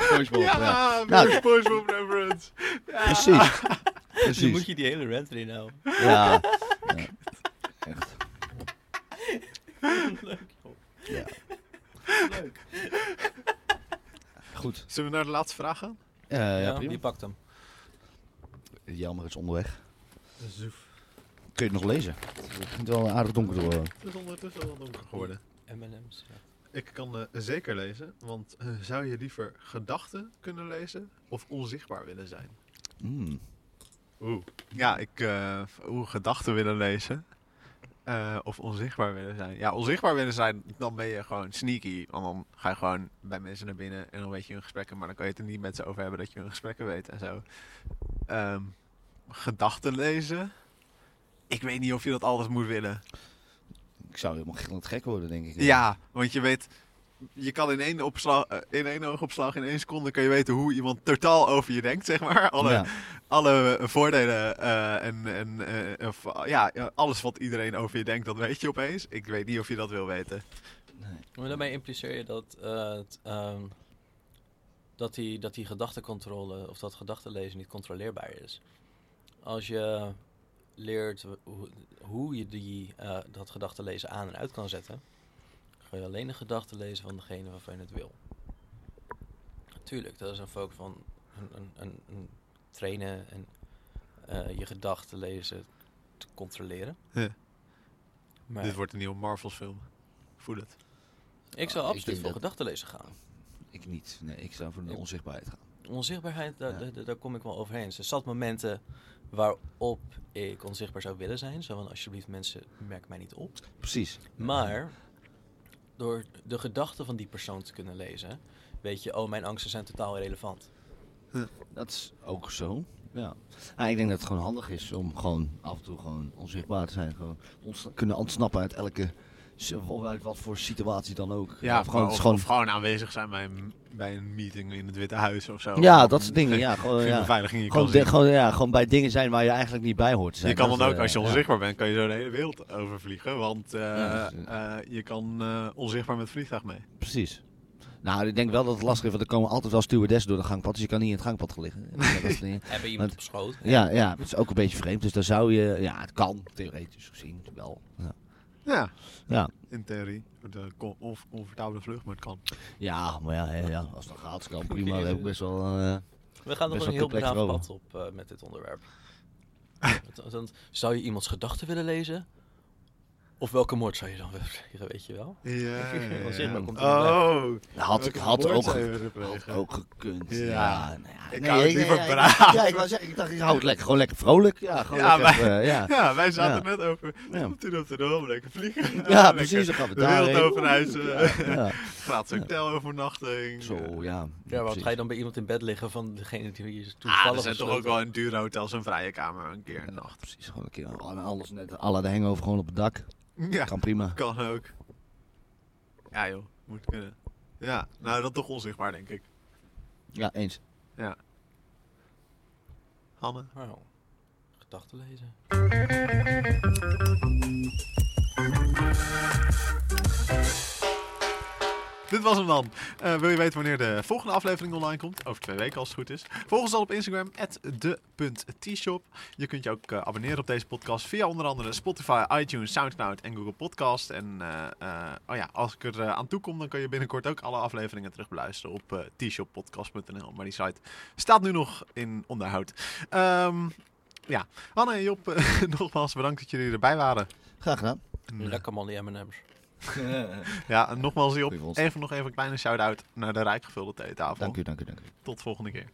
SpongeBob, ja. Ja, Nou, SpongeBob reference. Ja. Precies. Dan moet je die hele rant erin houden. Ja. ja. Echt. Leuk, joh. Ja. Leuk. Goed. Zullen we naar de laatste vraag gaan? Eh, ja, Ja, prima. wie pakt hem? Jammer, het is onderweg. Zoef. Kun je het nog lezen? Het begint wel aardig donker te worden. Het is ondertussen wel donker geworden. M&M's. Ja. Ik kan eh, zeker lezen, want eh, zou je liever gedachten kunnen lezen of onzichtbaar willen zijn? Mm. Oeh. Ja, ik uh, oeh, gedachten willen lezen. Uh, of onzichtbaar willen zijn. Ja, onzichtbaar willen zijn, dan ben je gewoon sneaky. Want dan ga je gewoon bij mensen naar binnen en dan weet je hun gesprekken. Maar dan kan je het er niet met ze over hebben dat je hun gesprekken weet en zo. Um, gedachten lezen. Ik weet niet of je dat altijd moet willen. Ik zou helemaal gillend gek worden, denk ik. Ja, want je weet, je kan in één, opslag, in één oogopslag, in één seconde, kun je weten hoe iemand totaal over je denkt, zeg maar. Alle, Ja. alle voordelen uh, en, en uh, of, ja, alles wat iedereen over je denkt, dat weet je opeens. Ik weet niet of je dat wil weten. Nee. Maar daarmee impliceer je dat, uh, um, dat, die, dat die gedachtencontrole of dat gedachtenlezen niet controleerbaar is. Als je leert hoe, hoe je die, uh, dat gedachtenlezen aan en uit kan zetten, ga je alleen de gedachten lezen van degene waarvan je het wil. Natuurlijk, dat is een focus van een, een, een, een trainen en uh, je gedachten lezen te controleren. Ja. Maar Dit wordt een nieuwe Marvels film. Voel het. Ik zou oh, absoluut voor gedachtenlezen gaan. Ik niet. Nee, ik zou voor de onzichtbaarheid gaan. Onzichtbaarheid, daar, ja. daar, daar, kom ik wel overheen. Er zat momenten waarop ik onzichtbaar zou willen zijn. Zo van, alsjeblieft mensen, merk mij niet op. Precies. Maar, door de gedachten van die persoon te kunnen lezen, weet je, oh, mijn angsten zijn totaal irrelevant. Dat is ook zo. Ja. Nou, ik denk dat het gewoon handig is om gewoon af en toe gewoon onzichtbaar te zijn. Gewoon kunnen ontsnappen uit elke, wat voor situatie dan ook. Ja, of gewoon, of, gewoon... of gewoon aanwezig zijn bij een, bij een meeting in het Witte Huis of zo. Ja, dat soort dingen. Ja, gewoon, ja. beveiliging je gewoon, kan de, gewoon, ja, gewoon bij dingen zijn waar je eigenlijk niet bij hoort te zijn. Je kan dan ook, als je onzichtbaar ja. bent, kan je zo de hele wereld overvliegen. Want uh, Ja, dus, uh, je kan uh, onzichtbaar met het vliegtuig mee. Precies. Nou, ik denk wel dat het lastig is, want er komen altijd wel stewardessen door de gangpad, dus je kan niet in het gangpad gaan liggen. Ja, dat is niet- Hebben iemand op schoot? ja, ja, het is ook een beetje vreemd, dus daar zou je, ja, het kan theoretisch gezien wel. Ja, Ja, ja. in theorie. De com- of comfortabele vlucht, maar het kan. ja maar ja, hè, ja, als het dan gaat, kan prima. Dat heb ik best wel. eh, We gaan nog een heel voor pad op eh, met dit onderwerp. Want zou je iemands gedachten willen lezen? Of welke moord zou je dan willen plegen, weet je wel? Ja, er Oh, had welke had ook, had ook gekund. Ja. Ja, nou ja. Ik Nee, hou het ik- liever ja, ik- braaf. Ja, ik zeggen, ik dacht, ik hou het lekker, gewoon lekker vrolijk. Ja, gewoon Ja, lekker, maar- eh, ja. Ja, wij zaten Ja. net over. Ja. Ja. Toen op de dom, lekker vliegen. Ja, lekker precies, dan gaan we De daarheen. wereld overreizen. Ja, Gratis hotelovernachting. zo, ja. Ja, wat ga je dan bij iemand in bed liggen van degene die je Ah, toevallig er zijn toch ook wel in dure hotels een vrije kamer een keer een Ja, nacht. precies, gewoon een keer en alles net, alle de hangover gewoon op het dak. Ja, Kan prima. kan ook. Ja joh, moet kunnen. Ja, nou dat toch onzichtbaar denk ik. Ja, eens. Hanne? Nou, gedachten lezen. Dit was hem dan. Eh, wil je weten wanneer de volgende aflevering online komt? Over twee weken als het goed is. Volg ons dan op Instagram, de.tshop. Je kunt je ook eh, abonneren op deze podcast via onder andere Spotify, iTunes, Soundcloud en Google Podcast. En eh, eh, oh ja, als ik er aan toe kom, dan kan je binnenkort ook alle afleveringen terug beluisteren op tshoppodcast.nl. Maar die site staat nu nog in onderhoud. Ehm, ja, Anne en Job, nogmaals bedankt dat jullie erbij waren. Graag gedaan. Lekker man, die M&M's. ja, en nogmaals Job, even nog even een kleine shout-out naar de rijkgevulde theetafel. Dank u, dank u, dank u. Tot volgende keer.